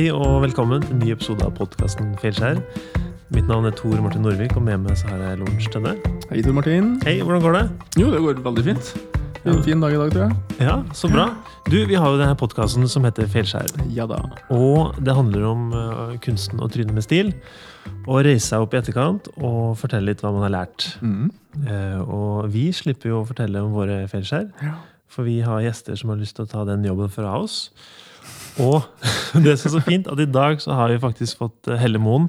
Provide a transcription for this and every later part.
Hei og velkommen til en ny episode av podkasten Fjellskjær. Mitt navn er Tor Martin Norvik, og med meg så har jeg Lorentz Tønne. Hei, Tor Martin. Hei, hvordan går det? Jo, det går veldig fint. Det er En fin dag i dag, tror jeg. Ja, så bra. Du, Vi har jo denne podkasten som heter Fjellskjær. Ja da. Og det handler om uh, kunsten å tryne med stil. Og reise seg opp i etterkant og fortelle litt hva man har lært. Mm. Eh, og vi slipper jo å fortelle om våre fjellskjær, Ja. for vi har gjester som har lyst til å ta den jobben fra oss. Og det som er så fint, at i dag så har vi faktisk fått eh, Helle Moen.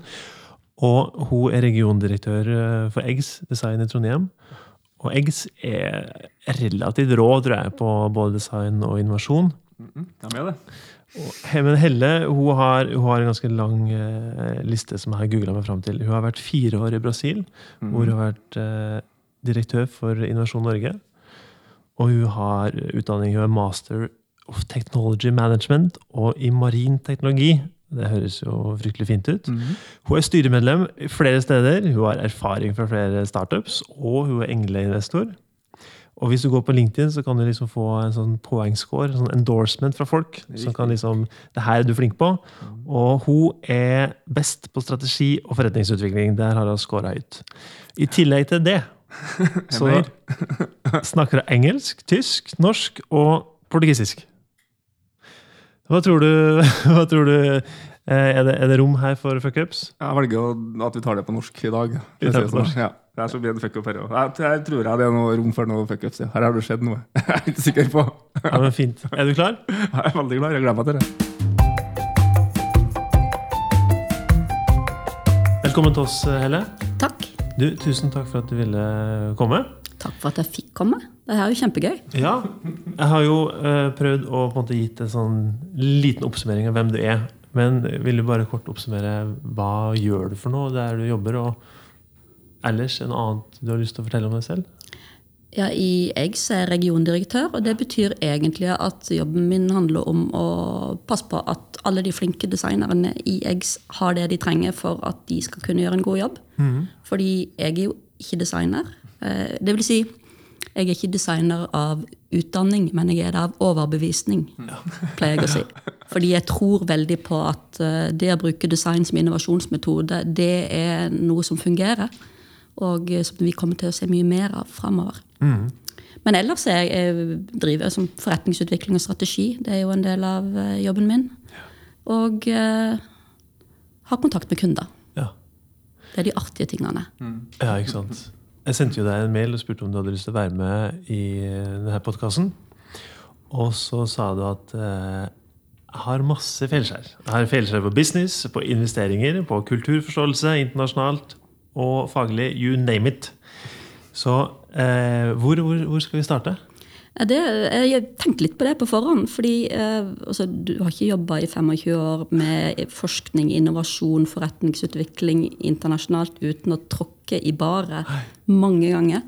Og hun er regiondirektør eh, for Eggs Design i Trondheim. Og Eggs er relativt rå, tror jeg, på både design og innovasjon. Mm. Er det. Men Helle hun har, hun har en ganske lang eh, liste som jeg har googla meg fram til. Hun har vært fire år i Brasil, hvor hun har vært eh, direktør for Innovasjon Norge. Og hun har utdanning, hun er master of technology management og i marin teknologi. Det høres jo fryktelig fint ut. Mm. Hun er styremedlem flere steder, hun har erfaring fra flere startups, og hun er engleinvestor. Og hvis du går på LinkedIn, så kan du liksom få en sånn poengscore, en sånn endorsement fra folk. Som kan liksom Det her er du flink på. Og hun er best på strategi og forretningsutvikling. Der har hun scora høyt. I tillegg til det så snakker hun engelsk, tysk, norsk og portugisisk. Hva tror du, hva tror du eh, er, det, er det rom her for fuckups? Jeg velger å- at vi tar det på norsk i dag. Det på norsk. Ja. Det er så mye fuckup her òg. Jeg, jeg tror jeg det er noe rom for noe fuckups. Ja. Her har det skjedd noe. Jeg er ikke sikker på. Ja, men Fint. Er du klar? Jeg er veldig glad. Jeg gleder meg til det. Velkommen til oss, Helle. Takk. Du, Tusen takk for at du ville komme. Takk for at jeg fikk komme. Det her er jo kjempegøy. Ja, Jeg har jo eh, prøvd å på en måte gitt en sånn liten oppsummering av hvem du er. Men vil du bare kort oppsummere hva gjør du for noe der du jobber? Og ellers en annet du har lyst til å fortelle om deg selv? Ja, I Eggs er jeg regiondirektør, og det betyr egentlig at jobben min handler om å passe på at alle de flinke designerne i Eggs har det de trenger for at de skal kunne gjøre en god jobb. Fordi jeg er jo ikke designer. Eh, Det vil si, jeg er ikke designer av utdanning, men jeg er det av overbevisning, pleier jeg å si. Fordi jeg tror veldig på at eh, det å bruke design som innovasjonsmetode, det er noe som fungerer. Og eh, som vi kommer til å se mye mer av framover. Men ellers er jeg, jeg driver som forretningsutvikling og strategi. Det er jo en del av eh, jobben min. Og eh, har kontakt med kunder. Ja. Det er de artige tingene. Ja, ikke sant? Jeg sendte jo deg en mail og spurte om du hadde lyst til å være med i denne podkasten. Og så sa du at eh, jeg har masse feilskjær. Jeg har feilskjær på business, på investeringer, på kulturforståelse internasjonalt og faglig. You name it. Så eh, hvor, hvor, hvor skal vi starte? Det, jeg tenkte litt på det på forhånd. fordi eh, altså, Du har ikke jobba i 25 år med forskning, innovasjon, forretningsutvikling internasjonalt uten å tråkke i bare mange ganger.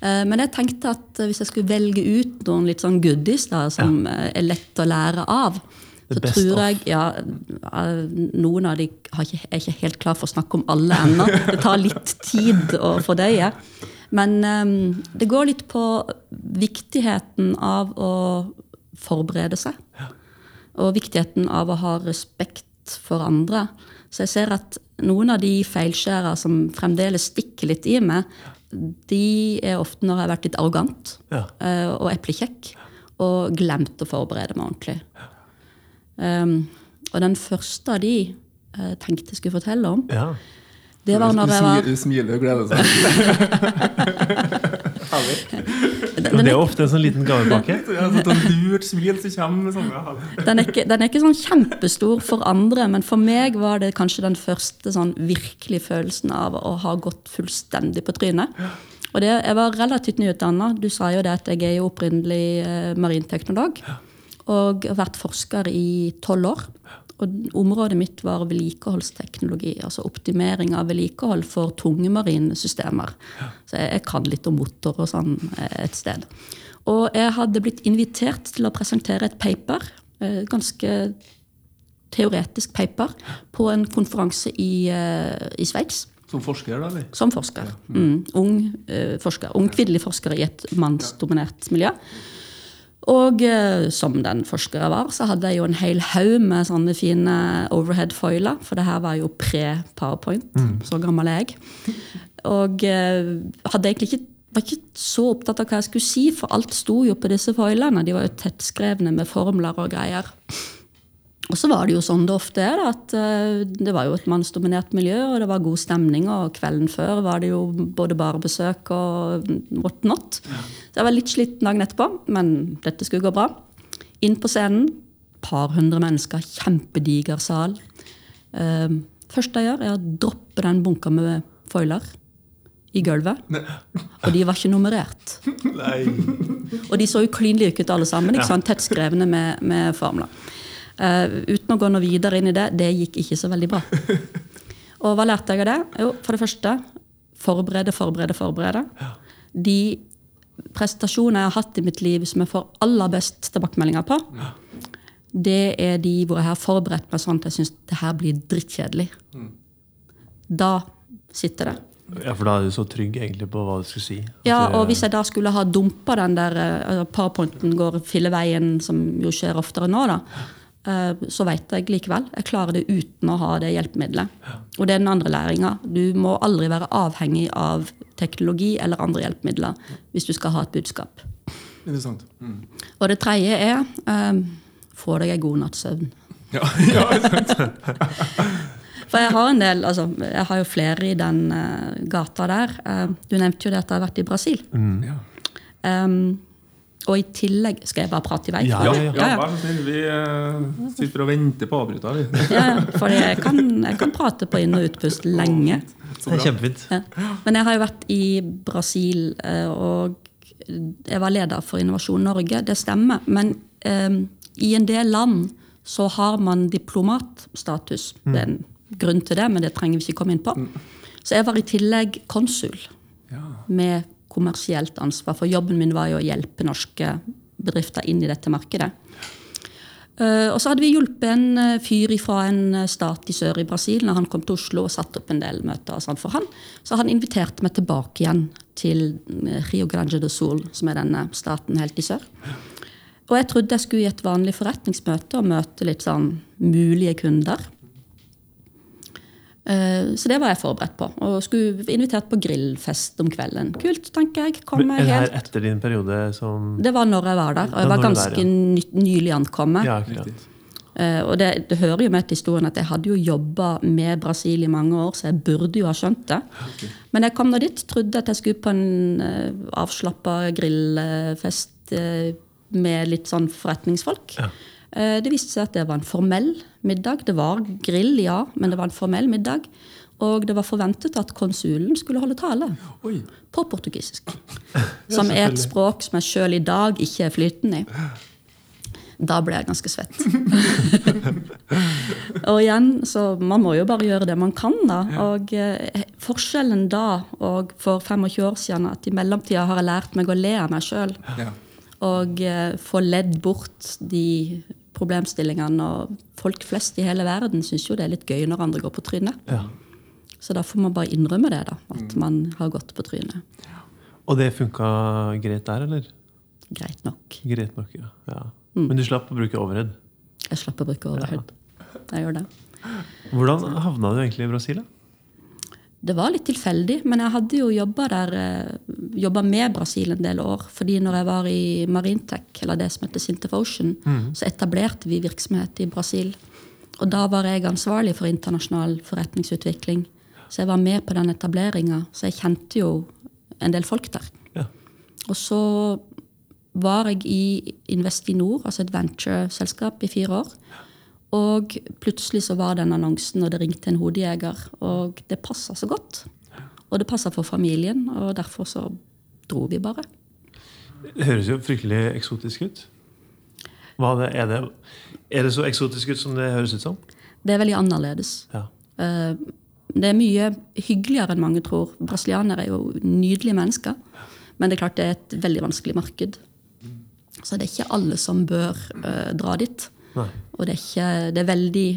Eh, men jeg tenkte at hvis jeg skulle velge ut noen litt sånn goodies da, som ja. er lett å lære av, så tror jeg ja, eh, Noen av de ikke, er ikke helt klar for å snakke om alle ennå. Det tar litt tid å fordøye. Men um, det går litt på viktigheten av å forberede seg. Og viktigheten av å ha respekt for andre. Så jeg ser at noen av de feilskjæra som fremdeles stikker litt i meg, de er ofte når jeg har vært litt arrogant Ja. eh, og eplekjekk og glemt å forberede meg ordentlig. Um, og den første av de jeg tenkte jeg skulle fortelle om, ja. det var når jeg var Du smiler og gleder seg. Og det er ofte en sånn liten gavepakke. Jeg har sånn den er, ikke, den er ikke sånn kjempestor for andre, men for meg var det kanskje den første sånn virkelig følelsen av å ha gått fullstendig på trynet. Og det, Jeg var relativt nyutdanna. Du sa jo det at jeg er jo opprinnelig eh, marinteknolog. Og har vært forsker i tolv år. Og området mitt var vedlikeholdsteknologi. Altså optimering av vedlikehold for tunge marine systemer. Så jeg, jeg kan litt om motor og sånn eh, et sted. Og jeg hadde blitt invitert til å presentere et paper. et Ganske teoretisk paper på en konferanse i, eh, i Sveits. Som forsker, da? eller? Som forsker. Mm, ung, uh, forsker. Ung kvinnelig forsker i et mannsdominert miljø. Og eh, som den forskeren jeg var, så hadde jeg jo en hel haug med sånne fine overhead-foiler. For det her var jo pre-powerpoint. Så gammel er jeg. Og eh, hadde egentlig ikke, var ikke så opptatt av hva jeg skulle si, for alt sto jo på disse foilene. De var jo tettskrevne med formler og greier. Og så var det jo sånn det ofte er, at eh, det var jo et mannsdominert miljø, og det var god stemning, og kvelden før var det jo både barebesøk og what not. Så jeg var litt sliten dagen etterpå, men dette skulle gå bra. Inn på scenen, par hundre mennesker, kjempediger sal. Eh, første jeg gjør, er å droppe den bunka med foiler i gulvet. Og de var ikke nummerert. Nei. Og de så jo klin like ut alle sammen, ikke sant? tettskrevne med, med formler. Eh, uten å gå noe videre inn i det, det gikk ikke så veldig bra. Og hva lærte jeg av det? Jo, for det første, forberede, forberede, forberede. De prestasjoner jeg har hatt i mitt liv som jeg får aller best tilbakemeldinger på, det er de hvor jeg har forberedt meg sånn at jeg syns det her blir drittkjedelig. Da sitter det. Ja, for da er du så trygg egentlig på hva du skulle si. At Ja, og hvis jeg da skulle ha dumpa den der uh, powerpointen går filleveien, som jo skjer oftere nå, da, så veit jeg likevel. Jeg klarer det uten å ha det hjelpemiddelet. Og det er den andre læringa. Du må aldri være avhengig av teknologi eller andre hjelpemidler hvis du skal ha et budskap. Interessant. Mm. Og det tredje er um, få deg en god natts søvn. Ja, ja, For jeg har en del, altså, jeg har jo flere i den uh, gata der. Uh, du nevnte jo det at jeg har vært i Brasil. ja. Um, og i tillegg Skal jeg bare prate i vei? Ja, Ja, ja, ja, vær så snill. Vi eh, sitter og venter på avbryta, vi. Ja, for jeg kan, jeg kan prate på inn- og utpust lenge. Det er kjempefint. Ja. Men jeg har jo vært i Brasil, eh, og jeg var leder for Innovasjon Norge. Det stemmer. Men eh, i en del land så har man diplomatstatus. Det er en grunn til det, men det trenger vi ikke komme inn på. Så jeg var i tillegg konsul Ja. med kommersielt ansvar. For jobben min var jo å hjelpe norske bedrifter inn i dette markedet. Eh, og så hadde vi hjulpet en eh, fyr fra en eh, stat i sør i Brasil når han kom til Oslo og satte opp en del møter. og sånn for han. Så han inviterte meg tilbake igjen til Rio Grande do Sul, som er denne staten helt i sør. Og jeg trodde jeg skulle i et vanlig forretningsmøte og møte litt sånn mulige kunder. Eh, Så det var jeg forberedt på. Og skulle invitert på grillfest om kvelden. Kult, tenker jeg. Kom er det her helt etter din periode som Det var når jeg var der. Og jeg var ganske der, ny- nylig ankommet. Ja, akkurat. Eh, Og det, det hører jo med til historien at jeg hadde jo jobba med Brasil i mange år, så jeg burde jo ha skjønt det. Men jeg kom nå dit, trodde at jeg skulle på en uh, avslappa grillfest eh, med litt sånn forretningsfolk. Eh, det viste seg at det var en formell middag. Det var grill, ja, men det var en formell middag. Og det var forventet at konsulen skulle holde tale Oi. på portugisisk. Som er et språk som jeg sjøl i dag ikke er flytende i. Da ble jeg ganske svett. og igjen, så man må jo bare gjøre det man kan, da. Og eh, forskjellen da og for 25 år siden at i mellomtida har jeg lært meg å le av meg sjøl. Og eh, få ledd bort de problemstillingene. Og folk flest i hele verden syns jo det er litt gøy når andre går på trynet. Ja. Så da får man bare innrømme det, da. At man har gått på trynet. Og det funka greit der, eller? Greit nok. Greit nok, ja. ja. Mm. Men du slapp å bruke overhead. Jeg slapp å bruke overhead. Jeg gjør det. Hvordan havna du egentlig i Brasil? da? Det var litt tilfeldig, men jeg hadde jo jobba der, eh, jobba med Brasil en del år. fordi når jeg var i Marintech, eller det som heter Sintef Ocean, så etablerte vi virksomhet i Brasil. Og da var jeg ansvarlig for internasjonal forretningsutvikling. Så jeg var med på den etableringa, så jeg kjente jo en del folk der. Ja. Og så var jeg i Investinor, altså et venture-selskap, i fire år. Og plutselig så var den annonsen, og det ringte en hodejeger. Og det passa så godt. Og det passa for familien, og derfor så dro vi bare. Det høres jo fryktelig eksotisk ut. Det, er, det, er det så eksotisk ut som det høres ut som? Det er veldig annerledes. Ja. Eh, Det er mye hyggeligere enn mange tror. Brasilianere er jo nydelige mennesker. Men det er klart det er et veldig vanskelig marked. Så det er ikke alle som bør eh, dra dit. Nei. Og det er, ikke, det er veldig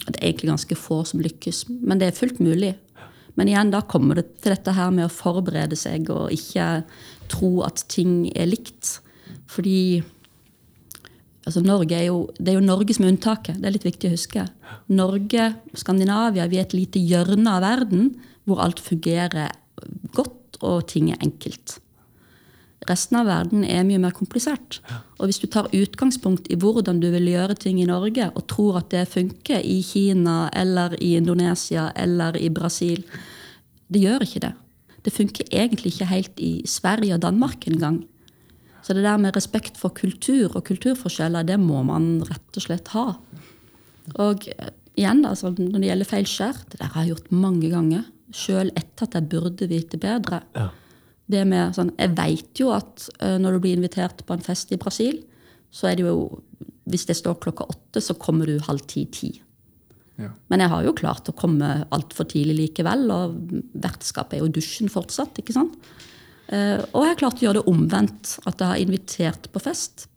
Det er egentlig ganske få som lykkes. Men det er fullt mulig. Men igjen, da kommer det til dette her med å forberede seg og ikke tro at ting er likt. Fordi altså Norge er jo, Det er jo Norge som er unntaket. Det er litt viktig å huske. Norge, Skandinavia, vi er et lite hjørne av verden hvor alt fungerer godt og ting er enkelt. Resten av verden er mye mer komplisert. Og hvis du tar utgangspunkt i hvordan du vil gjøre ting i Norge, og tror at det funker i Kina eller i Indonesia eller i Brasil Det gjør ikke det. Det funker egentlig ikke helt i Sverige og Danmark engang. Så det der med respekt for kultur og kulturforskjeller, det må man rett og slett ha. Og igjen, da, når det gjelder feilskjær, det der har jeg gjort mange ganger. Sjøl etter at jeg burde vite bedre. Ja. Det med, sånn, jeg vet jo at uh, når du blir invitert på en fest i Brasil, så er det jo Hvis det står klokka åtte, så kommer du halv ti-ti. Ja. Men jeg har jo klart å komme altfor tidlig likevel, og vertskapet er jo dusjen fortsatt. ikke sant? Uh, og jeg har klart å gjøre det omvendt. At jeg har invitert på fest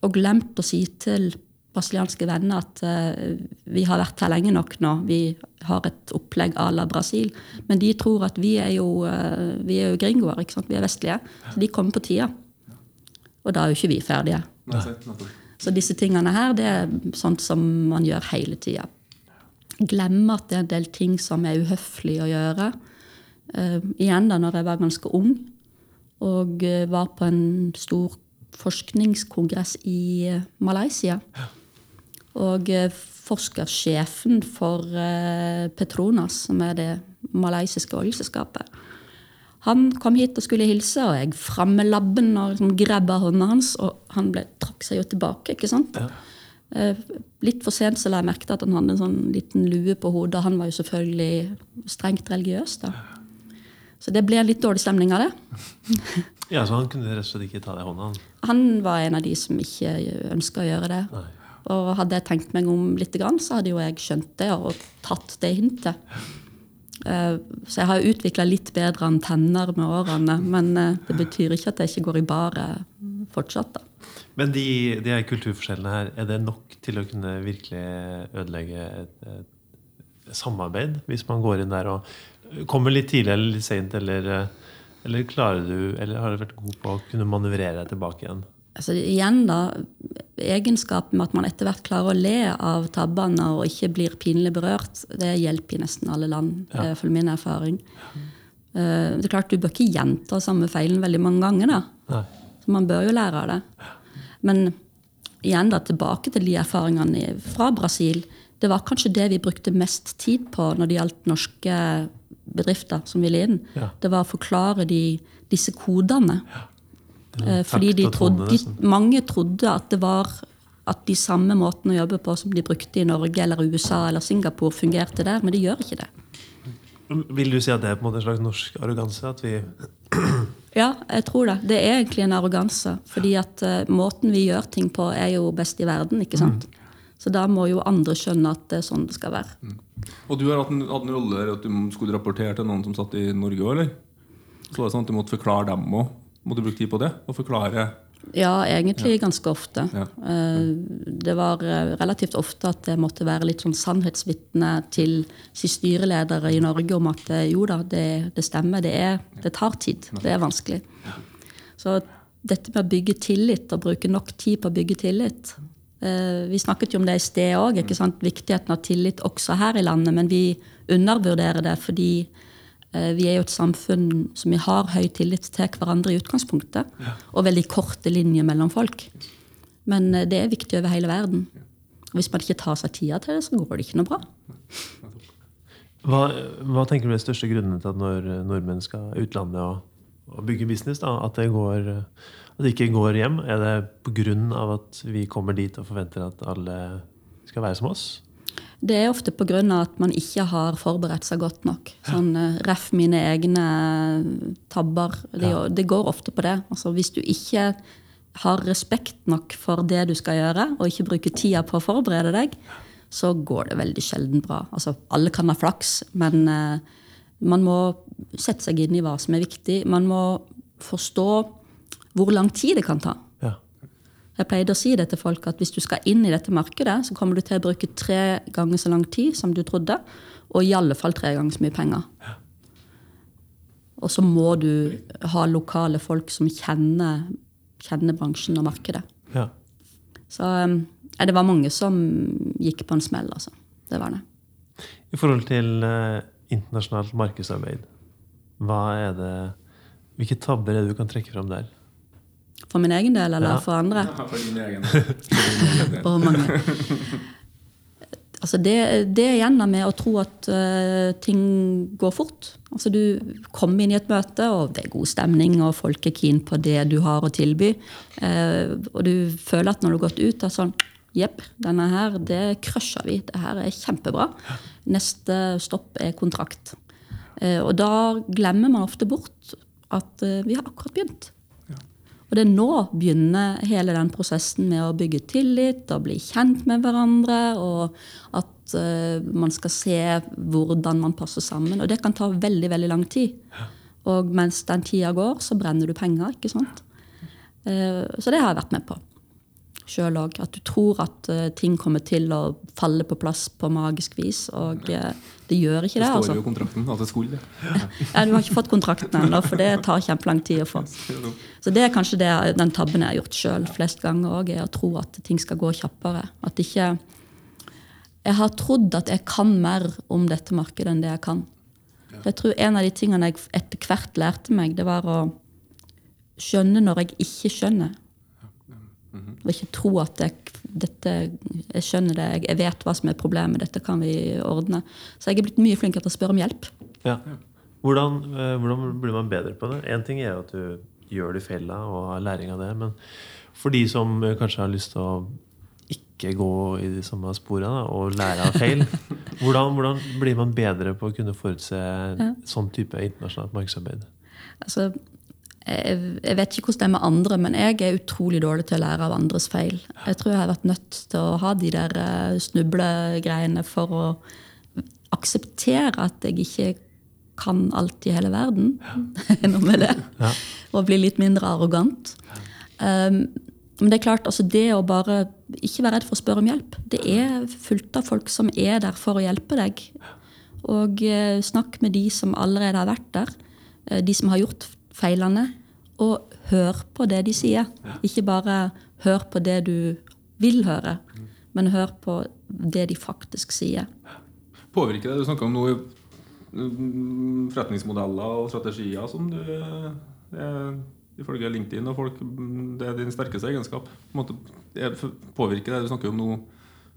og glemt å si til brasilianske venner at uh, vi har vært her lenge nok nå. Vi har et opplegg à la Brasil. Men de tror at vi er jo, uh, vi er jo gringoer. ikke sant? Vi er vestlige. Så de kommer på tida. Og da er jo ikke vi ferdige. Så disse tingene her, det er sånt som man gjør hele tida. Glemme at det er en del ting som er uhøflig å gjøre. Uh, igjen da når jeg var ganske ung og uh, var på en stor forskningskongress i uh, Malaysia. Og forskersjefen for uh, Petronas, som er det malaysiske oljeselskapet, han kom hit og skulle hilse, og jeg fram med labben og liksom grabba hånda hans. Og han ble, trakk seg jo tilbake. ikke sant? Ja. litt for sent så la jeg merke til at han hadde en sånn liten lue på hodet. Han var jo selvfølgelig strengt religiøs. da. Så det ble en litt dårlig stemning av det. Ja, Så han kunne rett og slett ikke ta deg i hånda? han? Han var en av de som ikke ønska å gjøre det. Nei. Og hadde jeg tenkt meg om litt, så hadde jo jeg skjønt det og tatt det hintet. Eh, Så jeg har utvikla litt bedre antenner med årene, men eh, det betyr ikke at jeg ikke går i baret fortsatt. da. Men de, de her kulturforskjellene her, er det nok til å kunne virkelig ødelegge et, et samarbeid? Hvis man går inn der og kommer litt tidlig eller litt seint, eller, eller klarer du, eller har du vært god på å kunne manøvrere deg tilbake igjen? Altså igjen da, Egenskapen med at man etter hvert klarer å le av tabbene og ikke blir pinlig berørt, det hjelper i nesten alle land. Det er i min erfaring. Ja. Det er klart Du bør ikke gjenta samme feilen veldig mange ganger. da. Nei. Så man bør jo lære av det. Men igjen da, tilbake til de erfaringene fra Brasil. Det var kanskje det vi brukte mest tid på når det gjaldt norske bedrifter som ville inn. Ja. Det var å forklare de, disse kodene. Eh, Fordi trodde, de, mange trodde at det var at de samme måtene å jobbe på som de brukte i Norge eller USA eller Singapore, fungerte der, men det gjør ikke det. Vil du si at det er på en måte en slags norsk arroganse? At vi Ja, jeg tror det. Det er egentlig en arroganse. Fordi at uh, måten vi gjør ting på, er jo best i verden. ikke sant? Så da må jo andre skjønne at det er sånn det skal være. Og du har hatt en, hatt en rolle der at du skulle rapportere til noen som satt i Norge òg, eller? Så var det sånn at du måtte forklare dem òg. Måtte du bruke tid på det? Og forklare Ja, egentlig ganske ofte. Ja. Eh, Det var eh, relativt ofte at jeg måtte være litt sånn sannhetsvitne til styreledere i Norge om at eh, jo da, det, det stemmer, det, er, det tar tid. Det er vanskelig. Så dette med å bygge tillit og bruke nok tid på å bygge tillit Vi snakket jo om det i sted òg, viktigheten av tillit også her i landet. Men vi undervurderer det fordi vi er jo et samfunn som vi har høy tillit til hverandre i utgangspunktet. Og veldig korte linjer mellom folk. Men eh, det er viktig over hele verden. Og hvis man ikke tar seg tida til det, så går det ikke noe bra. hva, hva tenker du er de største grunnene til at når nordmenn skal utlandet og, og bygge business, da, at, det går, at det ikke går hjem? Er det pga. at vi kommer dit og forventer at alle skal være som oss? Det er ofte pga. at man ikke har forberedt seg godt nok. Sånn eh, Ref mine egne tabber. Det, det går ofte på det. Altså, hvis du ikke har respekt nok for det du skal gjøre, og ikke bruker tida på å forberede deg, så går det veldig sjelden bra. Altså, alle kan ha flaks, men uh, man må sette seg inn i hva som er viktig. Man må forstå hvor lang tid det kan ta. Jeg pleide å si det til folk at hvis du skal inn i dette markedet, så kommer du til å bruke tre ganger så lang tid som du trodde, og i alle fall tre ganger så mye penger. Og så må du ha lokale folk som kjenner, kjenner bransjen og markedet. ja. Så um, ja, det var mange som gikk på en smell, altså. Det var det. I forhold til eh, internasjonalt markedsarbeid, hva er det Hvilke tabber er det du kan trekke fram der? For min egen del, eller Ja. for andre? Ja, for din egen del. Og mange. Altså det, det igjen er med å tro at uh, ting går fort. Altså Du kommer inn i et møte, og det er god stemning, og folk er keen på det du har å tilby. Uh, og du føler at når du har gått ut, er sånn Jepp, denne her, det crusher vi. Det her er kjempebra. Neste stopp er kontrakt. Uh, og da glemmer man ofte bort at vi har akkurat begynt. Og det er nå begynner hele den prosessen med å bygge tillit og bli kjent med hverandre, og at uh, man skal se hvordan man passer sammen. Og det kan ta veldig, veldig lang tid. Og mens den tida går, så brenner du penger, ikke sant? Uh, så det har jeg vært med på sjøl òg. At du tror at uh, ting kommer til å falle på plass på magisk vis, og uh, det gjør ikke Det det. står altså. jo i kontrakten at det skulle det. Ja, du har ikke fått kontrakten ennå, for det tar kjempelang tid å få. Så det er kanskje det, den tabben jeg har gjort sjøl flest ganger òg, er å tro at ting skal gå kjappere. At ikke Jeg har trodd at jeg kan mer om dette markedet enn det jeg kan. Jeg tror En av de tingene jeg etter hvert lærte meg, det var å skjønne når jeg ikke skjønner. Og ikke tro at jeg, dette, jeg skjønner det, jeg, vet hva som er problemet, dette kan vi ordne. Så jeg er blitt mye flinkere til å spørre om hjelp. Ja. Hvordan, eh, hvordan blir man bedre på det? Én ting er at du gjør det i fella og har læring av det. Men for de som eh, kanskje har lyst til å ikke gå i de samme sporene og lære av feil, hvordan, hvordan blir man bedre på å kunne forutse sånn type internasjonalt markedsarbeid? Altså, jeg, vet ikke hvordan det er med andre, men jeg er utrolig dårlig til å lære av andres feil. Jeg tror jeg har vært nødt til å ha de der eh, snublegreiene for å akseptere at jeg ikke kan alt i hele verden. Noe med det. Ja. Og bli litt mindre arrogant. Um, men det er klart, altså det å bare ikke være redd for å spørre om hjelp. Det er fullt av folk som er der for å hjelpe deg. Og eh, snakk med de som allerede har vært der. eh, De som har gjort feilene. Og hør på det de sier. Ikke bare hør på det du vil høre, men hør på det de faktisk sier. Påvirker det du snakker om noe mm, forretningsmodeller og strategier som du eh, Ifølge LinkedIn og folk, mm, det er din sterkeste egenskap. På en måte, det Påvirker det du snakker om nå,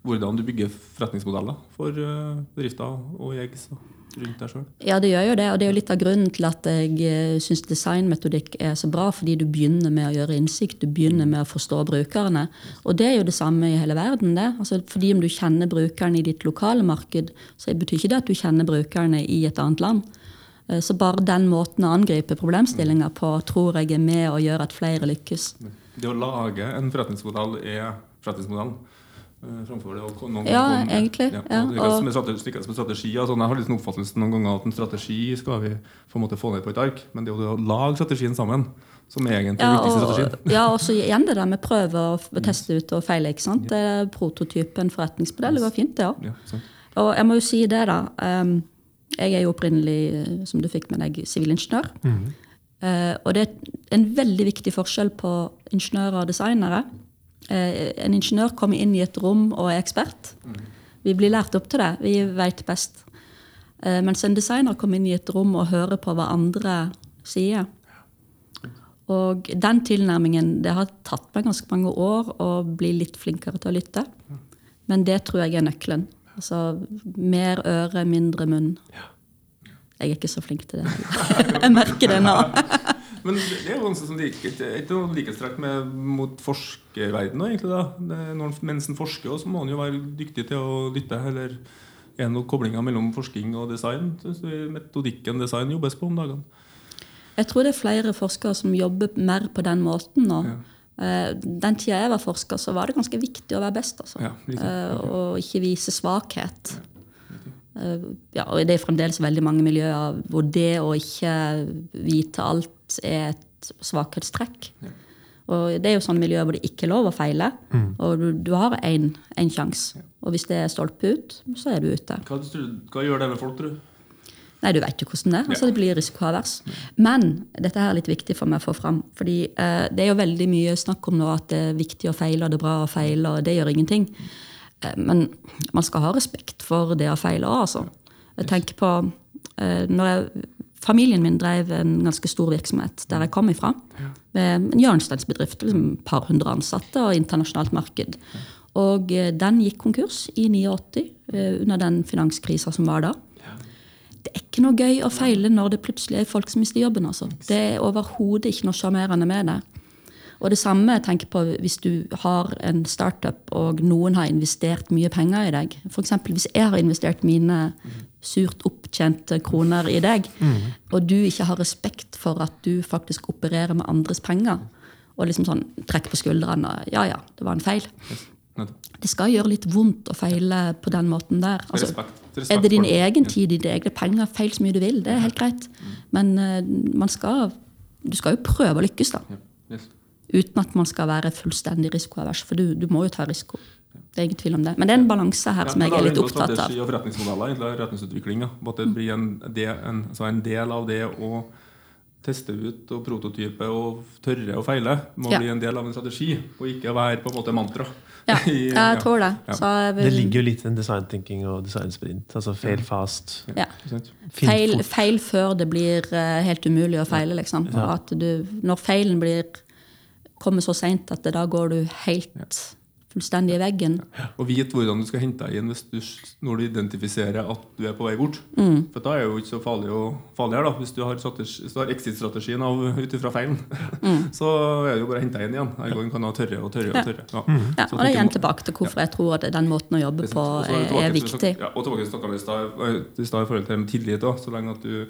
hvordan du bygger forretningsmodeller for eh, bedrifter og jegs rundt deg sjøl? Ja, det gjør jo det, og det er jo litt av grunnen til at jeg syns designmetodikk er så bra, fordi du begynner med å gjøre innsikt, du begynner med å forstå brukerne. Og det er jo det samme i hele verden. det. Altså, fordi om du kjenner brukerne i ditt lokale marked, så betyr ikke det at du kjenner brukerne i et annet land. Eh, Så bare den måten å angripe problemstillinger på tror jeg er med å gjøre at flere lykkes. Det å lage en forretningsmodell er forretningsmodellen. Eh, Framfor det noen Ja, kom, egentlig, Ja, ja, og det og- er strategi, som strategi altså, Jeg har litt oppfattelsen oppfattelse noen ganger at en strategi skal vi på en måte få ned på et ark. Men det er jo det å lage strategien sammen som er egentlig Ja, viktigste strategien. ja, og så igjen det der med prøve og teste ut og feile. ikke sant? Det er prototypen forretningsmodell. Det går fint, det òg. Ja, sant. Og jeg må jo si det, da. ehm, Jeg er jo opprinnelig, eh, som du fikk med deg, sivilingeniør. Eh, Og det er en veldig viktig forskjell på ingeniører og designere. Eh, En ingeniør kommer inn i et rom og er ekspert. Vi blir lært opp til det. Vi veit best. Eh, Mens en designer kommer inn i et rom og hører på hva andre sier. Og den tilnærmingen Det har tatt meg ganske mange år å bli litt flinkere til å lytte. Men det tror jeg er nøkkelen. Altså mer øre, mindre munn. Jeg er ikke så flink til det. Jeg merker det nå. Men det er jo noe som like, er ikke noe likhetstrekk med mot forskerverdenen. egentlig da. Når, mens en forsker, så må han jo være dyktig til å lytte. Eller er det noen koblinger mellom forskning og design? Metodikken design jobbes på om dagene? Jeg tror det er flere forskere som jobber mer på den måten nå. Ja. Den tida jeg var forsker, så var det ganske viktig å være best. Altså. Ja, riktig. Eh, Og ikke vise svakhet. Eh, Ja, og det er fremdeles veldig mange miljøer hvor det å ikke vite alt er et svakhetstrekk. Og det er jo sånne miljøer hvor det ikke er lov å feile. Og du, du har én sjanse. Og hvis det er stolpe ut, så er du ute. Hva, du- hva gjør det med folk, tror du? Nei, du vet jo hvordan det er. Altså, det blir risikoavers. Men dette her er litt viktig for meg å få fram. fordi eh, det er jo veldig mye snakk om nå at det er viktig å feile, og det er bra å feile, og det gjør ingenting. Eh, men man skal ha respekt for det å feile òg, altså. Jeg tenker på eh, når jeg, Familien min drev en ganske stor virksomhet der jeg kom ifra. Med en hjørnesteinsbedrift. Liksom par hundre ansatte og internasjonalt marked. Og eh, den gikk konkurs i 89 eh, under den finanskrisa som var da. Det er ikke noe gøy å feile når det plutselig er folk som mister jobben. Altså. Det er overhodet ikke noe sjarmerende med det. Og det samme jeg tenker på hvis du har en startup og noen har investert mye penger i deg. F.eks. hvis jeg har investert mine surt opptjente kroner i deg, og du ikke har respekt for at du faktisk opererer med andres penger, og liksom sånn trekker på skuldrene og ja, ja, det var en feil. Det skal gjøre litt vondt å feile på den måten der. Altså, er det din egen tid, dine egne penger, feil så mye du vil, det er helt greit. Men eh, man skal, du skal jo prøve å lykkes, da. Uten at man skal være fullstendig risikoavers. For du, du må jo ta risiko. Det er ingen tvil om det. Men det er en balanse her som men jeg er litt opptatt av. Strategi og forretningsmodeller, egentlig, retningsutvikling. At det blir en, del, en, så en del av det å teste ut og prototype og tørre å feile må Ja. bli en del av en strategi, og ikke være på en måte mantra. Ja, jeg jeg tror det. Ja. Så jeg Det ligger jo litt i en design thinking og design sprint. Altså fail fast. ja. Feil, feil før det blir eh, helt umulig å feile. Liksom. Du, når feilen blir, kommer så seint at det, da går du helt fullstendig i veggen. Og vite hvordan du skal hente deg inn hvis du, når du identifiserer at du er på vei bort. Mm. For da er det jo ikke så farlig, å, farlig her, da. Hvis du har, har exit-strategien ut ifra feilen, så er det jo bare å hente deg inn igjen. Gang kan ha tørre og tørre og tørre. Ja. Mm. Ja. Og det er igjen tilbake til hvorfor jeg tror at den måten å jobbe på er er, tilbake er viktig. Ja, og tilbake til snakket vi i stad- i forhold til med tillit. Da. Så lenge at du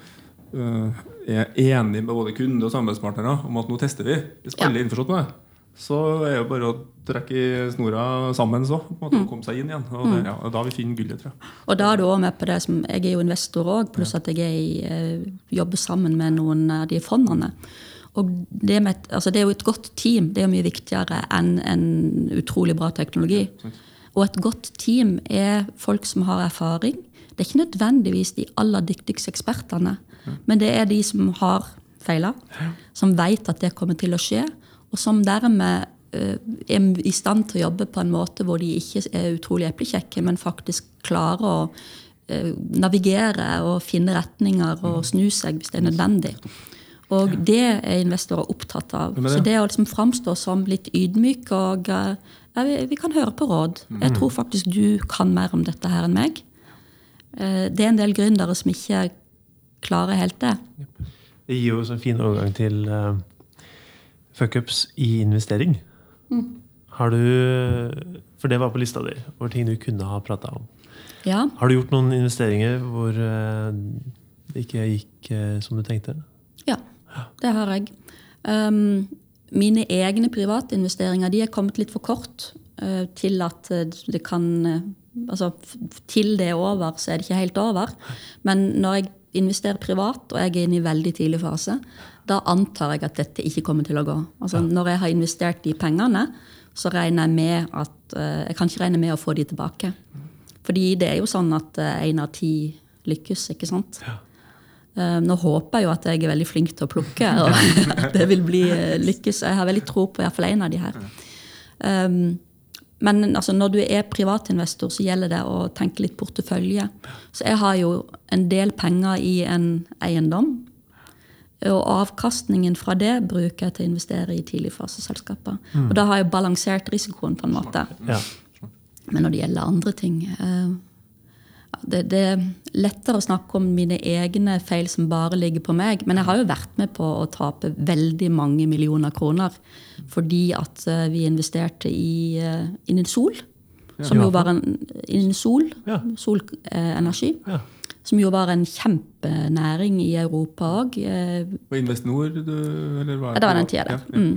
uh, er enig med både kunde og samarbeidspartnere om at nå tester vi, hvis alle er innforstått med det, så er det bare å trekke i snora sammen så, på en måte, Mm. og komme seg inn igjen. Og det, ja, og da vi finner gullet, tror jeg. Og da er du også med på det som Jeg er jo investor òg, pluss at jeg i, eh, jobber sammen med noen av de fondene. Og det, med, altså det er jo et godt team. Det er mye viktigere enn en utrolig bra teknologi. Og et godt team er folk som har erfaring. Det er ikke nødvendigvis de aller dyktigste ekspertene, men det er de som har feila, som vet at det kommer til å skje, og som dermed eh, er i stand til å jobbe på en måte hvor de ikke er utrolig eplekjekke, men faktisk klarer å eh, navigere og finne retninger og snu seg hvis det er nødvendig. Og det er investorer opptatt av. Så det å liksom framstå som litt ydmyk og eh, ja, vi, vi kan høre på råd. Jeg tror faktisk du kan mer om dette her enn meg. Det er en del gründere som ikke klarer helt det. Det gir jo en fin overgang til fuckups i investering. Har du For det var på lista di over ting du kunne ha prata om. Ja, Har du gjort noen investeringer hvor eh, det ikke gikk eh, som du tenkte? ja det har jeg. Um, mine egne private investeringer de er kommet litt for kort uh, til at det kan Altså til det er over, så er det ikke helt over. Men når jeg investerer privat, og jeg er inne i veldig tidlig fase, da antar jeg at dette ikke kommer til å gå. Altså Når jeg har investert de pengene, så regner jeg med at uh, Jeg kan ikke regne med å få de tilbake. Fordi det er jo sånn at én av ti lykkes, ikke sant? Eh, Nå håper jeg jo at jeg er veldig flink til å plukke, og at det vil bli eh, lykkes. Jeg har veldig tro på iallfall en av de her. Um, men altså, når du er privatinvestor, så gjelder det å tenke litt portefølje. Så jeg har jo en del penger i en eiendom. Og avkastningen fra det bruker jeg til å investere i tidligfaseselskaper. Og da har jeg balansert risikoen på en måte. Ja. Men når det gjelder andre ting eh, det, det er lettere å snakke om mine egne feil som bare ligger på meg. Men jeg har jo vært med på å tape veldig mange millioner kroner fordi at eh, vi investerte i uh, Inisol. Som jo var en Inisol, solenergi. Ja. Som jo var en kjempenæring i Europa òg. Og Investinor du eller hva? ja, det var den tida, ja. Mm.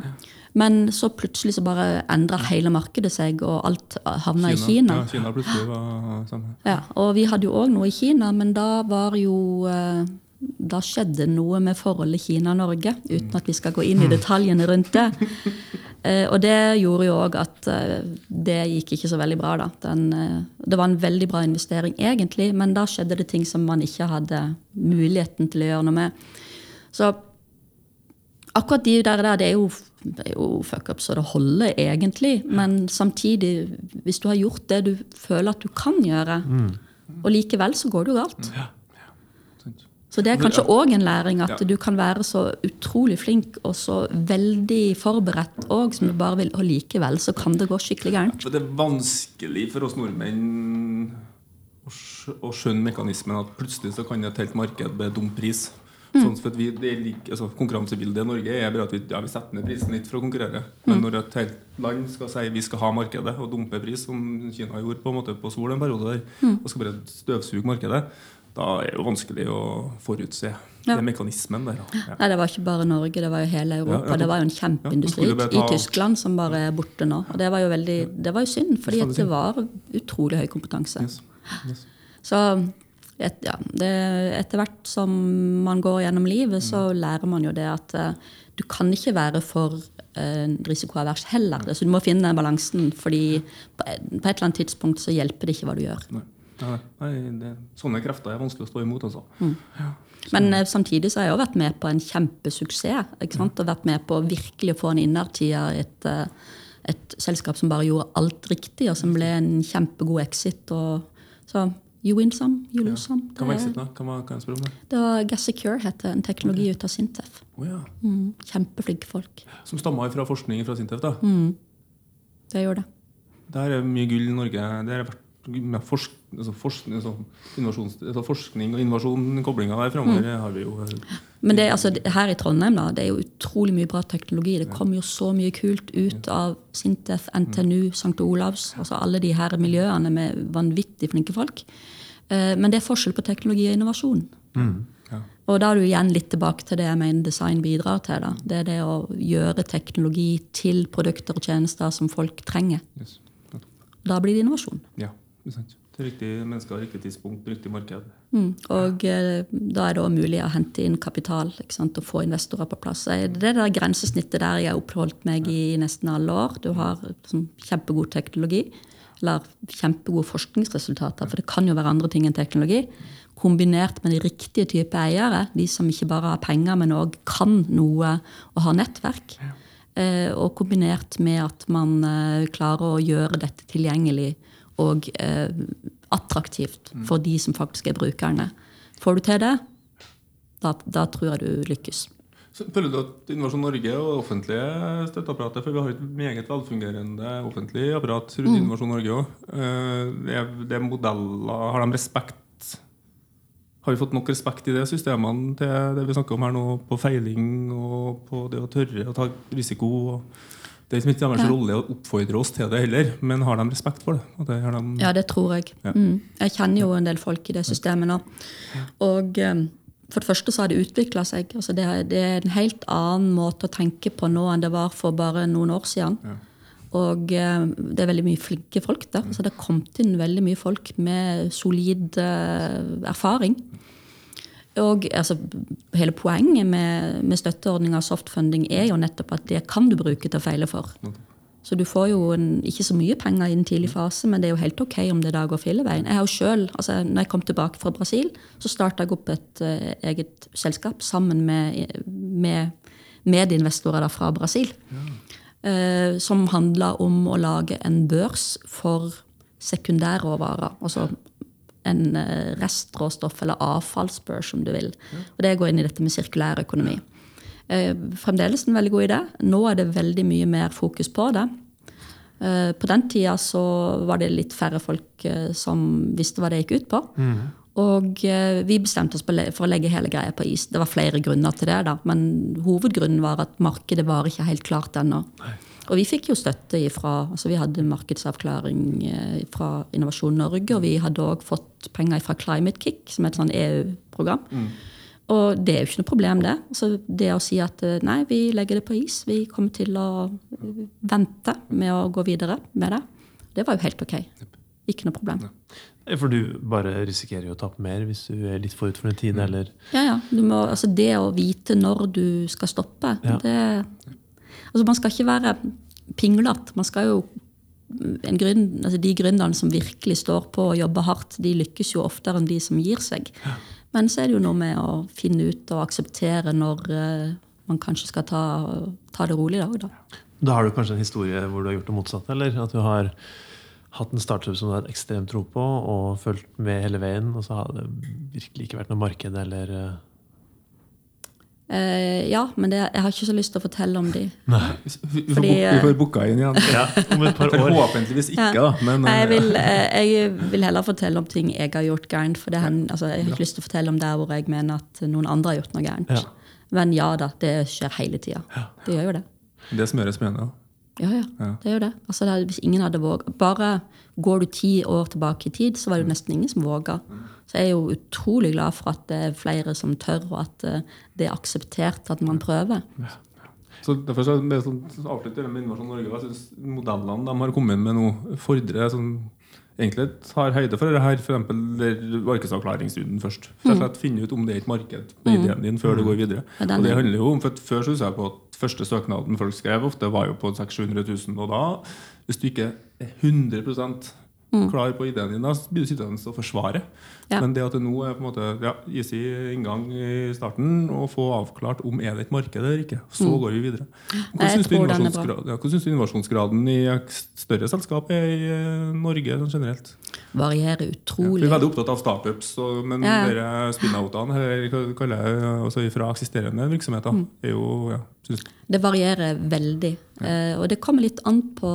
Men så plutselig så bare endrer hele markedet seg, og alt havna i Kina. Ja, Kina plutselig var samme. Ja, og vi hadde jo òg noe i Kina, men da var jo eh, Da skjedde noe med forholdet Kina-Norge, uten at vi skal gå inn i detaljene rundt det. Eh, og det gjorde jo òg at eh, det gikk ikke så veldig bra. da. Den, det var en veldig bra investering egentlig, men da skjedde det ting som man ikke hadde muligheten til å gjøre noe med. Så akkurat de der, der det er jo, jo fuck-up så det holder, egentlig. Men samtidig, hvis du har gjort det du føler at du kan gjøre, og likevel så går det jo galt. Så det er kanskje òg en læring at du kan være så utrolig flink og så veldig forberedt òg som du bare vil, og likevel så kan det gå skikkelig gærent. Det er vanskelig for oss nordmenn å skjønne mekanismen at plutselig så kan et helt marked be dum pris. Sånn for at vi, det er lik, altså Konkurransebildet i Norge er bare at vi, ja, vi setter ned prisen litt for å konkurrere. Men når et helt land skal si vi skal ha markedet og dumpe pris, som Kina gjorde på en måte på Sol en periode der, og skal bare støvsuge markedet, da er det jo vanskelig å forutse Ja. den mekanismen der. Ja. Nei, Det var ikke bare Norge, det var jo hele Europa. Ja. Det var jo en kjempeindustri skulle i Tyskland som bare er borte nå. Og det var jo veldig, det var jo synd, fordi det var utrolig høy kompetanse. Yes. Yes. Så et, ja, det, etter hvert som man går gjennom livet, så lærer man jo det at uh, du kan ikke være for uh, risikoavers heller. Så du må finne den balansen, fordi på, et- på et eller annet tidspunkt så hjelper det ikke hva du gjør. Nei. Nei, nei det, sånne krefter er vanskelig å stå imot. altså. Men uh, samtidig så har jeg òg vært med på en kjempesuksess. ikke sant? Og vært med på å virkelig få en innertid i et, eh, et selskap som bare gjorde alt riktig, og som ble en kjempegod exit. Og, så you win some, you lose some. Hva var Det, exiten, da? Hva kan jeg om det? det var Gassecure, heter het. En teknologi ut av Sintef. Oh, ja. Mm, kjempeflinke folk. Som stammer fra forskning fra Sintef. da. Det gjør det. Der er mye gull i Norge. Det har vært med forsk, altså forsk, altså altså forskning og innovasjon, koblinga der framover, har vi jo Men det, altså, det- her i Trondheim da, det er jo utrolig mye bra teknologi. Det kommer jo så mye kult ut av Sintef, NTNU, St. Olavs. altså Alle de her miljøene med vanvittig flinke folk. Eh, Men det er forskjell på teknologi og innovasjon. ja. Og da er du igjen litt tilbake til det jeg mener design bidrar til. da. Det er det å gjøre teknologi til produkter og tjenester som folk trenger. Yes. Da blir det innovasjon. Ja, det er sant. Til riktig mennesker, riktig tidspunkt, riktig marked. Mm. Og eh, da er det også mulig å hente inn kapital ikke sant? og få investorer på plass. Det er det der grensesnittet der jeg har oppholdt meg i nesten alle år. Du har sånn, kjempegod teknologi, eller kjempegode forskningsresultater, for det kan jo være andre ting enn teknologi, kombinert med de riktige type eiere, de som ikke bare har penger, men òg kan noe og har nettverk. Eh, og kombinert med at man eh, klarer å gjøre dette tilgjengelig og eh, attraktivt for de som faktisk er brukerne. Får du til det, da, da tror jeg du lykkes. Føler du at Innovasjon Norge og det offentlige støtteapparatet For vi har et meget velfungerende offentlig apparat rundt Innovasjon Norge òg. Modeller Har de respekt Har vi fått nok respekt i det systemene til det vi snakker om her nå, på feiling og på det å tørre å ta risiko? og det er ikke deres Ja. rolle å oppfordre oss til det heller, men har de respekt for det? Det de, Ja, det tror jeg. Ja. Mm. Jeg kjenner jo en del folk i det systemet nå. Og eh, for det første så har det utvikla seg. Altså det, det er en helt annen måte å tenke på nå enn det var for bare noen år siden. Ja. Og eh, det er veldig mye flinke folk der. Så det har kommet inn veldig mye folk med solid eh, erfaring. Og altså, hele poenget med, med støtteordninga softfunding er jo nettopp at det kan du bruke til å feile for. Så du får jo en, ikke så mye penger i en tidlig fase, men det er jo helt ok om det da går filleveien. Jeg har jo selv, altså når jeg kom tilbake fra Brasil, så starta jeg opp et uh, eget selskap sammen med, med medinvestorer fra Brasil. eh, som handla om å lage en børs for sekundærråvarer. Altså en eh, restråstoff eller avfallsbørs, om du vil. Og det går inn i dette med sirkulær økonomi. Eh, fremdeles en veldig god idé. Nå er det veldig mye mer fokus på det. Eh, på den tida så var det litt færre folk eh, som visste hva det gikk ut på. Og eh, vi bestemte oss for å legge hele greia på is. Det var flere grunner til det, da, men hovedgrunnen var at markedet var ikke helt klart ennå. Og vi fikk jo støtte ifra, altså Vi hadde markedsavklaring fra Innovasjon Norge, og vi hadde òg fått penger fra Climate Kick, som er et sånn EU-program. Og det er jo ikke noe problem, det. Altså det å si at eh, nei, vi legger det på is, vi kommer til å vente med å gå videre med det, det var jo helt ok. Ikke noe problem. For du bare risikerer jo å tape mer hvis du er litt forut for den tid, eller Ja, ja. Du må, altså det å vite når du skal stoppe Ja. det, altså Man skal ikke være pinglete. Man skal jo en grunn, altså De gründerne som virkelig står på og jobber hardt, de lykkes jo oftere enn de som gir seg. Men så er det jo noe med å finne ut og akseptere når eh, man kanskje skal ta, ta det rolig i. Da. Da har du kanskje en historie hvor du har gjort det motsatte? Eller at du har hatt en startup som du har hatt ekstremt tro på, og fulgt med hele veien, og så har det virkelig ikke vært noe marked eller eh, Eh, ja, men det, jeg har ikke så lyst til å fortelle om de. Vi får, Fordi, vi får booka inn igjen. Ja, om et par år. Forhåpentligvis ikke, da. Men Nei, jeg, eh, vil, uh, jeg vil heller fortelle om ting jeg har gjort gærent. For det hen, altså, jeg har ikke lyst til å fortelle om der hvor jeg mener at noen andre har gjort noe gærent. Ja. Men ja da, det skjer hele tida. Det gjør jo det. det smøres med det. Ja, ja, Ja. det gjør det. Altså, det hvis ingen hadde våget Bare går du ti år tilbake i tid, så var det nesten ingen som våga. Så jeg er jo utrolig glad for at det er flere som tør, og at eh, det er akseptert at man prøver. Så derfor så er det sånn, avslutter jeg med Innovasjon Norge. Jeg synes Modellene de har kommet med nå, fordrer sånn, egentlig tar høyde for det her, f.eks. markedsavklaringsrunden først. Rett og slett finne ut om det er et marked på ideen din før du går videre. Ja, Og det er- handler jo om, for Før så husker jeg på at første søknaden folk skrev, ofte var jo på 600 000. Og da, hvis du ikke er 100 klar på ideen din, da blir du sittende og forsvare. Ja. Men det at det nå er på en måte ja, easy inngang i starten, og få avklart om er det et marked eller ikke, så går vi videre. Hva syns du, tror den er bra. innovasjonsgrad- ja, du innovasjonsgraden i større selskap er i eh, Norge sånn generelt? Varierer utrolig. Vi utrolig. er veldig opptatt av startups, og, men Ja, ja. dere spin-outene eller kaller jeg, altså fra eksisterende virksomheter, Mm. jo ja, Det varierer veldig. Eh, og det kommer litt an på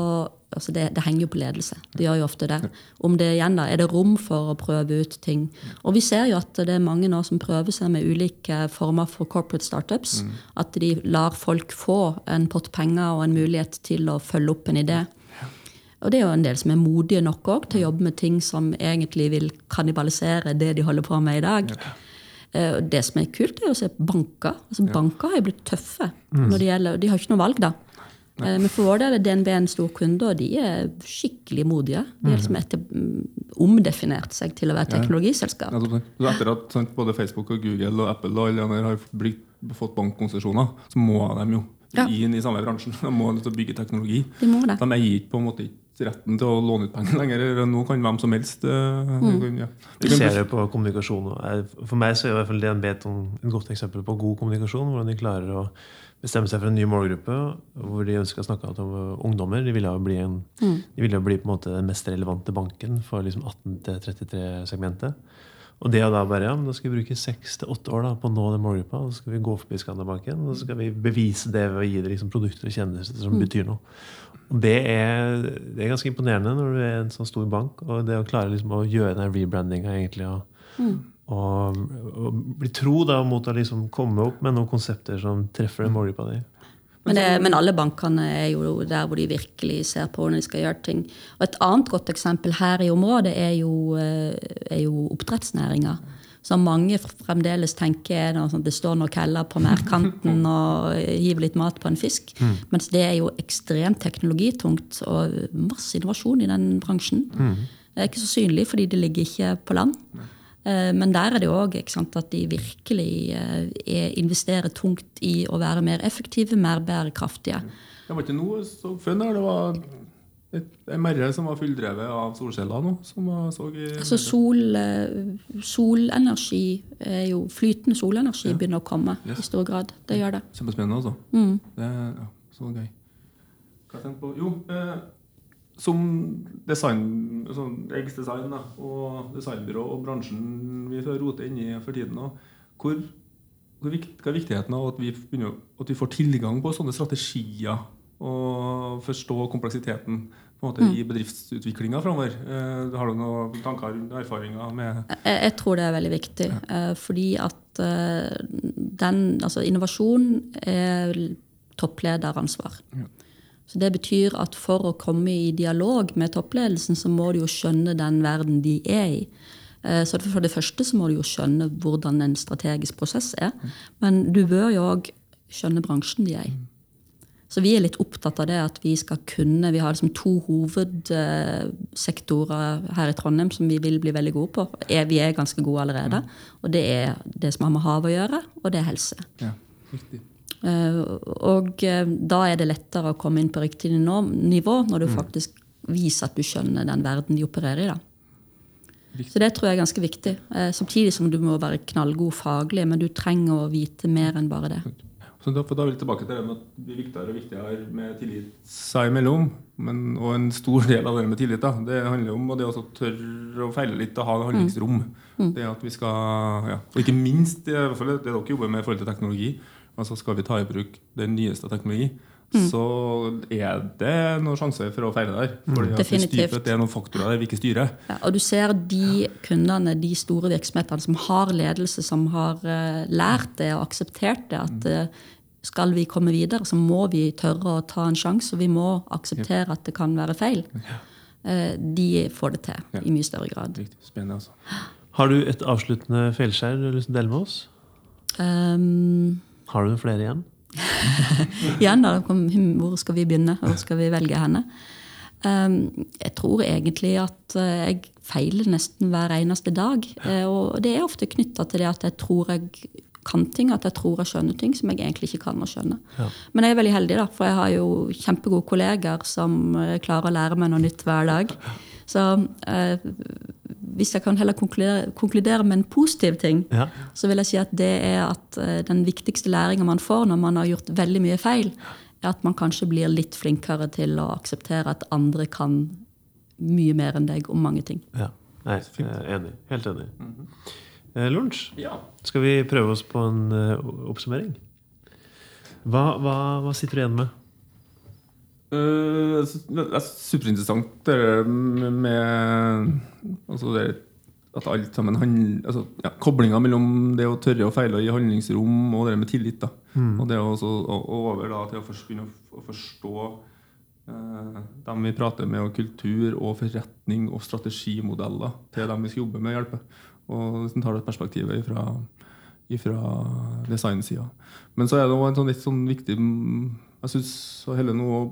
altså det, det henger jo på ledelse. Det gjør jo ofte det. Om det igjen da, Er det rom for å prøve ut ting? Og vi ser jo at det er mange nå som prøver seg med ulike former for corporate startups. At de lar folk få en pott penger og en mulighet til å følge opp en idé. Og det er jo en del som er modige nok også, til å jobbe med ting som egentlig vil kannibalisere det de holder på med i dag. Eh, og Det som er kult, er å se banker. Altså, Banker har jo blitt tøffe. når det gjelder, De har ikke noe valg, da. Eh, Men for vår del er DNB en stor kunde, og de er skikkelig modige. De har liksom etter, mm, omdefinert seg til å være teknologiselskap. ja, etter at sant, både Facebook og Google og Apple og alle andre har blitt, fått bankkonsesjoner, så må de jo inn i samme bransjen. De må bygge teknologi. De må det. De eier ikke på en måte ikke retten til å låne ut penger lenger. Nå kan hvem som helst eh, Mm. ja. Du ser det på kommunikasjon. og er- For meg så er i hvert fall DNB et sånn- et godt eksempel på god kommunikasjon. Hvordan de klarer å bestemme seg for en ny målgruppe hvor de ønsker å snakke om ungdommer. De ville jo bli, en, de ville jo bli på en måte den mest relevante banken for liksom 18-33-segmentet. Og det da bare, ja, men da skal vi bruke seks til åtte år da, på å nå den målgruppa. Så skal vi gå forbi Skandabanken og så skal vi bevise det ved å gi det liksom produkter og tjenester som betyr noe. Det er, det er ganske imponerende når du er en sånn stor bank. Og det å klare liksom å gjøre den rebrandinga egentlig og, og, og bli tro da mot å liksom komme opp med noen konsepter som treffer den målgruppa di. Men, det, men alle bankene er jo der hvor de virkelig ser på hvordan de skal gjøre ting. Og Et annet godt eksempel her i området er jo, eh, er jo oppdrettsnæringa. Som mange fremdeles tenker er sånt, det står noen keller på merdkanten og hiver litt mat på en fisk. Mens det er jo ekstremt teknologitungt og masse innovasjon i den bransjen. Det er ikke så synlig fordi det ligger ikke på land. Eh, Men der er det òg at de virkelig eh, er, investerer tungt i å være mer effektive, mer bærekraftige. Det var ikke noe så før når det var en merre som var fulldrevet av solceller nå. Som jeg så i Altså sol, eh, solenergi er jo Flytende solenergi begynner å komme i stor grad. Det gjør det. Kjempespennende, altså. Mm. Det ja, så gøy. Hva jeg du på? Jo, eh, som design, sånn Eggs Design da, og designbyrå og bransjen vi roter inni for tiden nå, hvor, hvor vikt, hva er viktigheten av at vi, begynner, at vi får tilgang på sånne strategier og forstå kompleksiteten måte, i bedriftsutviklinga framover? Eh, har du noen tanker og erfaringer med Jeg, jeg tror det er veldig viktig. eh, fordi at eh, den, altså innovasjon er topplederansvar. Så Det betyr at for å komme i dialog med toppledelsen, så må du jo skjønne den verden de er i. Eh, Så For det første så må du jo skjønne hvordan en strategisk prosess er. Men du bør jo òg skjønne bransjen de er i. Så vi er litt opptatt av det at vi skal kunne Vi har liksom to hovedsektorer her i Trondheim som vi vil bli veldig gode på. Vi er ganske gode allerede. Og det er det som har med hav å gjøre, og det er helse. ja, riktig. Eh, og eh, da er det lettere å komme inn på riktig nivå når du faktisk viser at du skjønner den verden de opererer i. da. Så det tror jeg er ganske viktig. Eh, Samtidig som du må være knallgod faglig, men du trenger å vite mer enn bare det. Så da, vil jeg tilbake til det med at det viktigere og viktigere med tillit seg imellom. Men, og en stor del av det med tillit da, det handler om og det å tørre å feile litt og ha handlingsrom. Det at vi skal, ja. Og ikke minst det, i hvert fall det dere jobber med i forhold til teknologi. altså Skal vi ta i bruk den nyeste teknologi, så er det noen sjanse for å feile der. Fordi at vi styrer, for det er noen faktorer der vi ikke styrer. Ja, og du ser de kundene, de store virksomhetene som har ledelse, som har eh, lært det og akseptert det, at eh, skal vi komme videre, så må vi tørre å ta en sjanse, og vi må akseptere at det kan være feil. Eh, de får det til i mye større grad. Riktig spennende, altså. Har du et avsluttende feilskjær du har lyst til å dele med oss? Um, Har du flere igjen? igjen da, kom- hvor skal vi begynne? Hvor skal vi velge henne? Um, jeg tror egentlig at eh, jeg feiler nesten hver eneste dag. Eh, og det er ofte knytta til det at jeg tror jeg kan ting, at jeg tror jeg skjønner ting som jeg egentlig ikke kan å skjønne. Men jeg er veldig heldig, da, for jeg har jo kjempegode kolleger som eh, klarer å lære meg noe nytt hver dag. Så eh, hvis jeg kan heller konkludere, konkludere med en positiv ting, Ja. så vil jeg si at det er at eh, den viktigste læringa man får når man har gjort veldig mye feil, er at man kanskje blir litt flinkere til å akseptere at andre kan mye mer enn deg om mange ting. ja. Nei, jeg er enig. Helt enig. Eh, Lunsj, Ja. skal vi prøve oss på en uh, oppsummering? Hva, hva, hva sitter du igjen med? Synes det er superinteressant det med, altså det, at alt sammen handler altså, ja, Koblinga mellom det å tørre å feile og gi handlingsrom og det med tillit. da Og det å også, og, og over da, til å begynne å, å forstå uh, dem vi prater med, og kultur og forretning og strategimodeller til dem vi skal jobbe med, hjelpe. Og en tar det perspektivet ifra, ifra designsida. Men så er det også en sånn litt sånn viktig mm, Jeg syns heller noe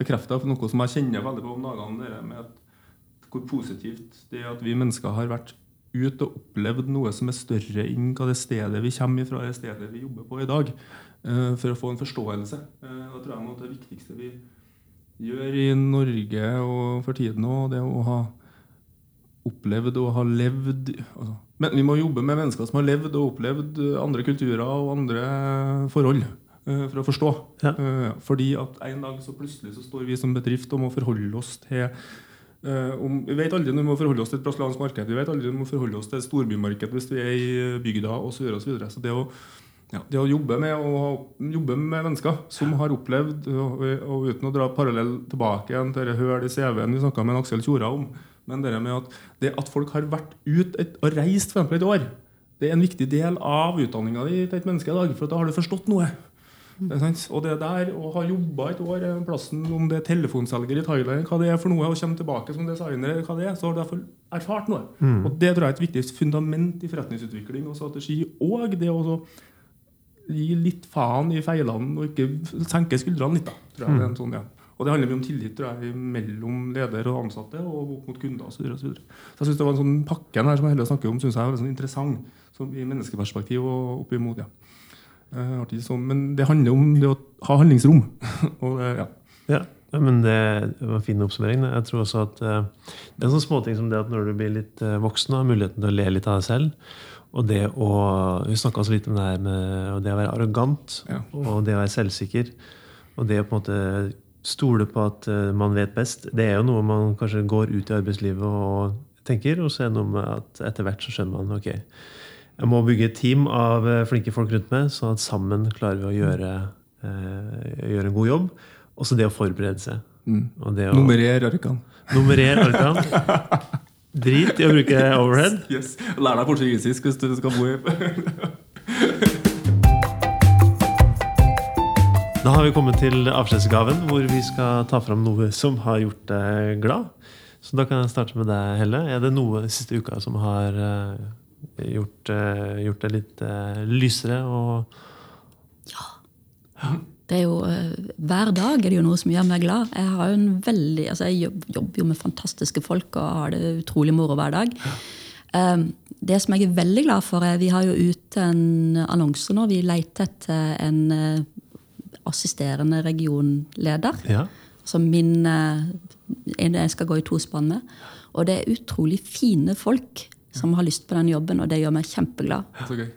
bekrefta for noe som jeg kjenner veldig på om dagene, med at hvor positivt det er at vi mennesker har vært ut og opplevd noe som er større enn hva det stedet vi kommer fra, det stedet vi jobber på i dag, eh, for å få en forståelse. Eh, Da tror jeg noe av det viktigste vi gjør i Norge og for tiden òg, det å ha opplevd og ha levd altså, Men vi må jobbe med mennesker som har levd og opplevd andre kulturer og andre forhold. Eh, For å forstå. Ja. Eh, Fordi at en dag så plutselig så står vi som bedrift og må forholde oss til eh, om, Vi vet aldri når vi må forholde oss til et brasiliansk marked. Vi vet aldri når vi må forholde oss til et storbymarked hvis vi er i bygda osv. Så, videre, og så, så det å ja, det å jobbe med, å jobbe med mennesker som har opplevd, og, og uten å dra parallell tilbake igjen til det i CV-en vi snakka med Aksel Tjora om, men det med at, det at folk har vært ut et, og reist for et år, det er en viktig del av utdanninga di til et menneske i dag, for da har du forstått noe. Og det der å ha jobba et år plassen, om det er telefonselger i Thailand, hva det er for noe, og komme tilbake som designer, hva det er, så har du derfor erfart noe. Og Det tror jeg er et viktig fundament i forretningsutvikling og strategi. Og det å gi litt faen i feilene og ikke senke skuldrene litt. da, tror jeg det er en sånn, ja. Og det handler mye om tillit tror jeg, mellom leder og ansatte og mot kunder osv. Så, videre, og så, videre. så jeg synes det var en sånn pakken her som jeg heller snakker om, synes jeg er veldig sånn interessant som i menneskeperspektiv og opp imot. ja. Eh, sånn, men det handler om det å ha handlingsrom. og det, ja. Ja, men det var en fin oppsummering. Jeg tror også at eh, Det er sånne sånn småting som det at når du blir litt eh, voksen har muligheten til å le litt av deg selv, og det å Vi snakka også litt om det her med det å være arrogant Ja. og det å være selvsikker. Og det å på en måte stole på at eh, man vet best. Det er jo noe man kanskje går ut i arbeidslivet og tenker, og så er det noe med at etter hvert så skjønner man ok, jeg må bygge et team av eh, flinke folk rundt meg, sånn at sammen klarer vi å gjøre, eh, gjøre en god jobb. Også det å forberede seg. Og det å Nummerer arkene. Nummerer arkene. Drit i å bruke overhead. Yes. Lær deg portugisisk hvis du skal bo i Da har vi kommet til avskjedsgaven, hvor vi skal ta fram noe som har gjort deg glad. Så da kan jeg starte med deg, Helle. Er det noe siste uka som har eh, gjort, eh, gjort det litt eh, lysere og Det er jo, eh, hver dag er det jo noe som gjør meg glad. Jeg, har jo en veldig, altså jeg jobber jo med fantastiske folk og har det utrolig moro hver dag. Det som jeg er veldig glad for, er vi har jo ute en annonse nå. Vi leter etter en assisterende regionleder. Ja. Som min en jeg skal gå i tospann med. Og det er utrolig fine folk som har lyst på den jobben, og det gjør meg kjempeglad. Så gøy.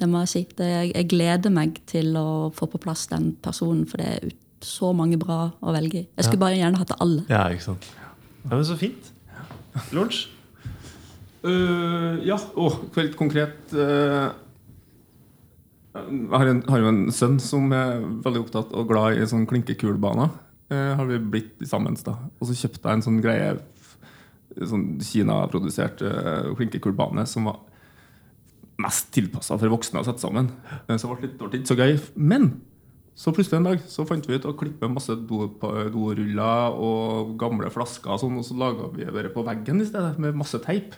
Det må jeg si. Det, jeg, jeg gleder meg til å få på plass den personen, for det er ut, så mange bra å velge i. Jeg skulle bare gjerne hatt det alle. ja, ikke sant. Ja, men Så fint. Lunsj? Uh, ja, oh, helt konkret uh, Jeg har, en, har jo en sønn som er veldig opptatt og glad i sånn klinkekulbaner. Uh, har vi blitt sammen da. Og så kjøpte jeg en sånn greie Sånn Kina-produsert uh, klinkekulbane som var mest tilpassa for voksne å sette sammen. Uh, så ble det litt, ikke så gøy. Men så plutselig en dag så fant vi ut å klippe masse do- doruller og gamle flasker, og sånn, og så laga vi bare på veggen i stedet, med masse teip.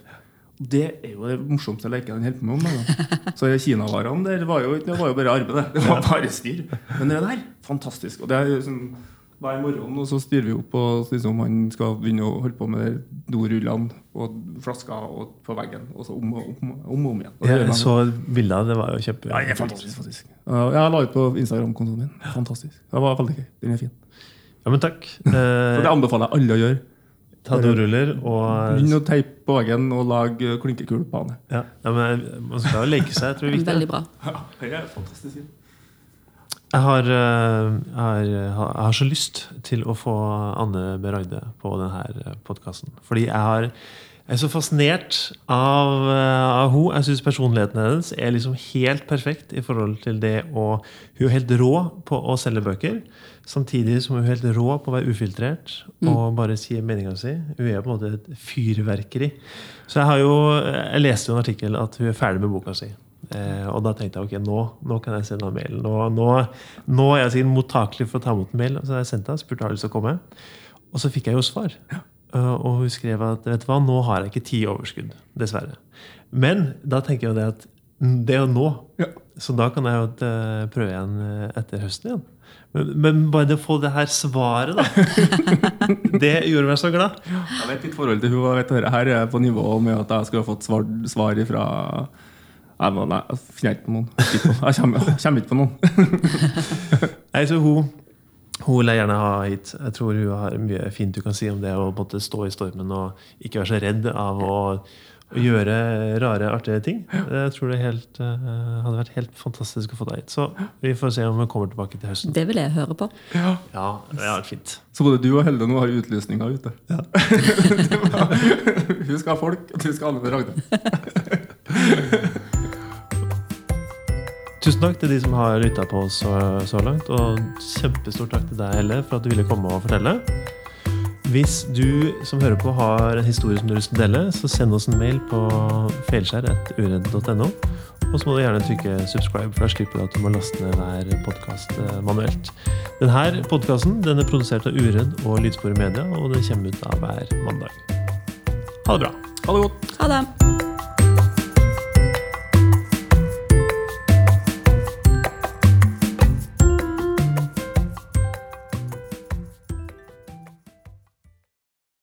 Det er jo det morsomste leken han holder på med om dagen. Så kinavarene der var jo, det var jo bare arbeid, det. Det var bare styr. Men det der, fantastisk. Og det er jo sånn hver morgen og så styrer vi opp og liksom han skal begynne å holde på med dorullene og flasker og på veggen. Og så om og om, om, og om igjen. Og ja, Jeg så bildet. Det var jo kjempe... ja, det er fantastisk. Ja, Jeg la ut på Instagram-kontoen min. Fantastisk. Det var veldig gøy. Den er fin. Ja, men takk. Så Eh, det anbefaler jeg alle å gjøre. ta doruller og Begynn å teipe på veggen og lage klinkekulepane. ja, ja, men Man skal jo leke seg. Jeg tror det er viktig. Veldig bra. Ja, det er fantastisk. Jeg har, eh, jeg, har, jeg har så lyst til å få Anne B. Ragde på denne podkasten. Fordi jeg, har, jeg er så fascinert av, eh, av henne. Jeg syns personligheten hennes er liksom helt perfekt i forhold til det å Hun er helt rå på å selge bøker. Samtidig som hun er helt rå på å være ufiltrert og bare si meninga si. Hun er på en måte et fyrverkeri. Så jeg har jo Jeg leste jo en artikkel at hun er ferdig med boka si. Eh, og da tenkte jeg ok, nå, nå kan jeg sende en mail. Nå, nå, nå er jeg sikkert mottakelig for å ta imot en mail. Så jeg sendte henne, spurte lyst til å komme. Og så fikk jeg jo svar. Eh, og hun skrev at vet du hva, nå har jeg ikke tid i overskudd. Dessverre. Men da tenker jeg jo det at det er jo nå. Ja. Så da kan jeg jo uh, prøve igjen eh, etter høsten igjen. Men, men bare det å få det her svaret, da. det gjorde meg så glad. Jeg vet ditt forhold til hun, og vet her er jeg på nivå med at jeg skulle ha fått svar, svar fra Nei, var, nei, jeg finner ikke på noen. Jeg kommer, jeg kommer ikke på noen. Nei, så hun, hun vil jeg gjerne ha hit. Jeg tror hun har mye fint du kan si om det å måtte stå i stormen og ikke være så redd av å, å gjøre rare, artige ting. Jeg tror det helt, eh, hadde vært helt fantastisk å få deg hit. Så vi får se om vi kommer tilbake til høsten. Det vil jeg høre på. Ja. Ja, det fint. Så både du og Helle nå har utlysninger ute. Ja. hun skal ha folk, og du skal ha alle med Ragde. Tusen takk til de som har lytta på oss så, så langt. Og kjempestor takk til deg, Helle, for at du ville komme og fortelle. Hvis du som hører på har en historie som du å dele, så send oss en mail på feilskjær.uredd.no. Og så må du gjerne trykke 'subscribe', for da slipper du at du må laste ned hver podkast manuelt. Denne podkasten er produsert av Uredd og Lydsporet Media, og den kommer ut av hver mandag. Ha det bra. Ha det godt. Ha det.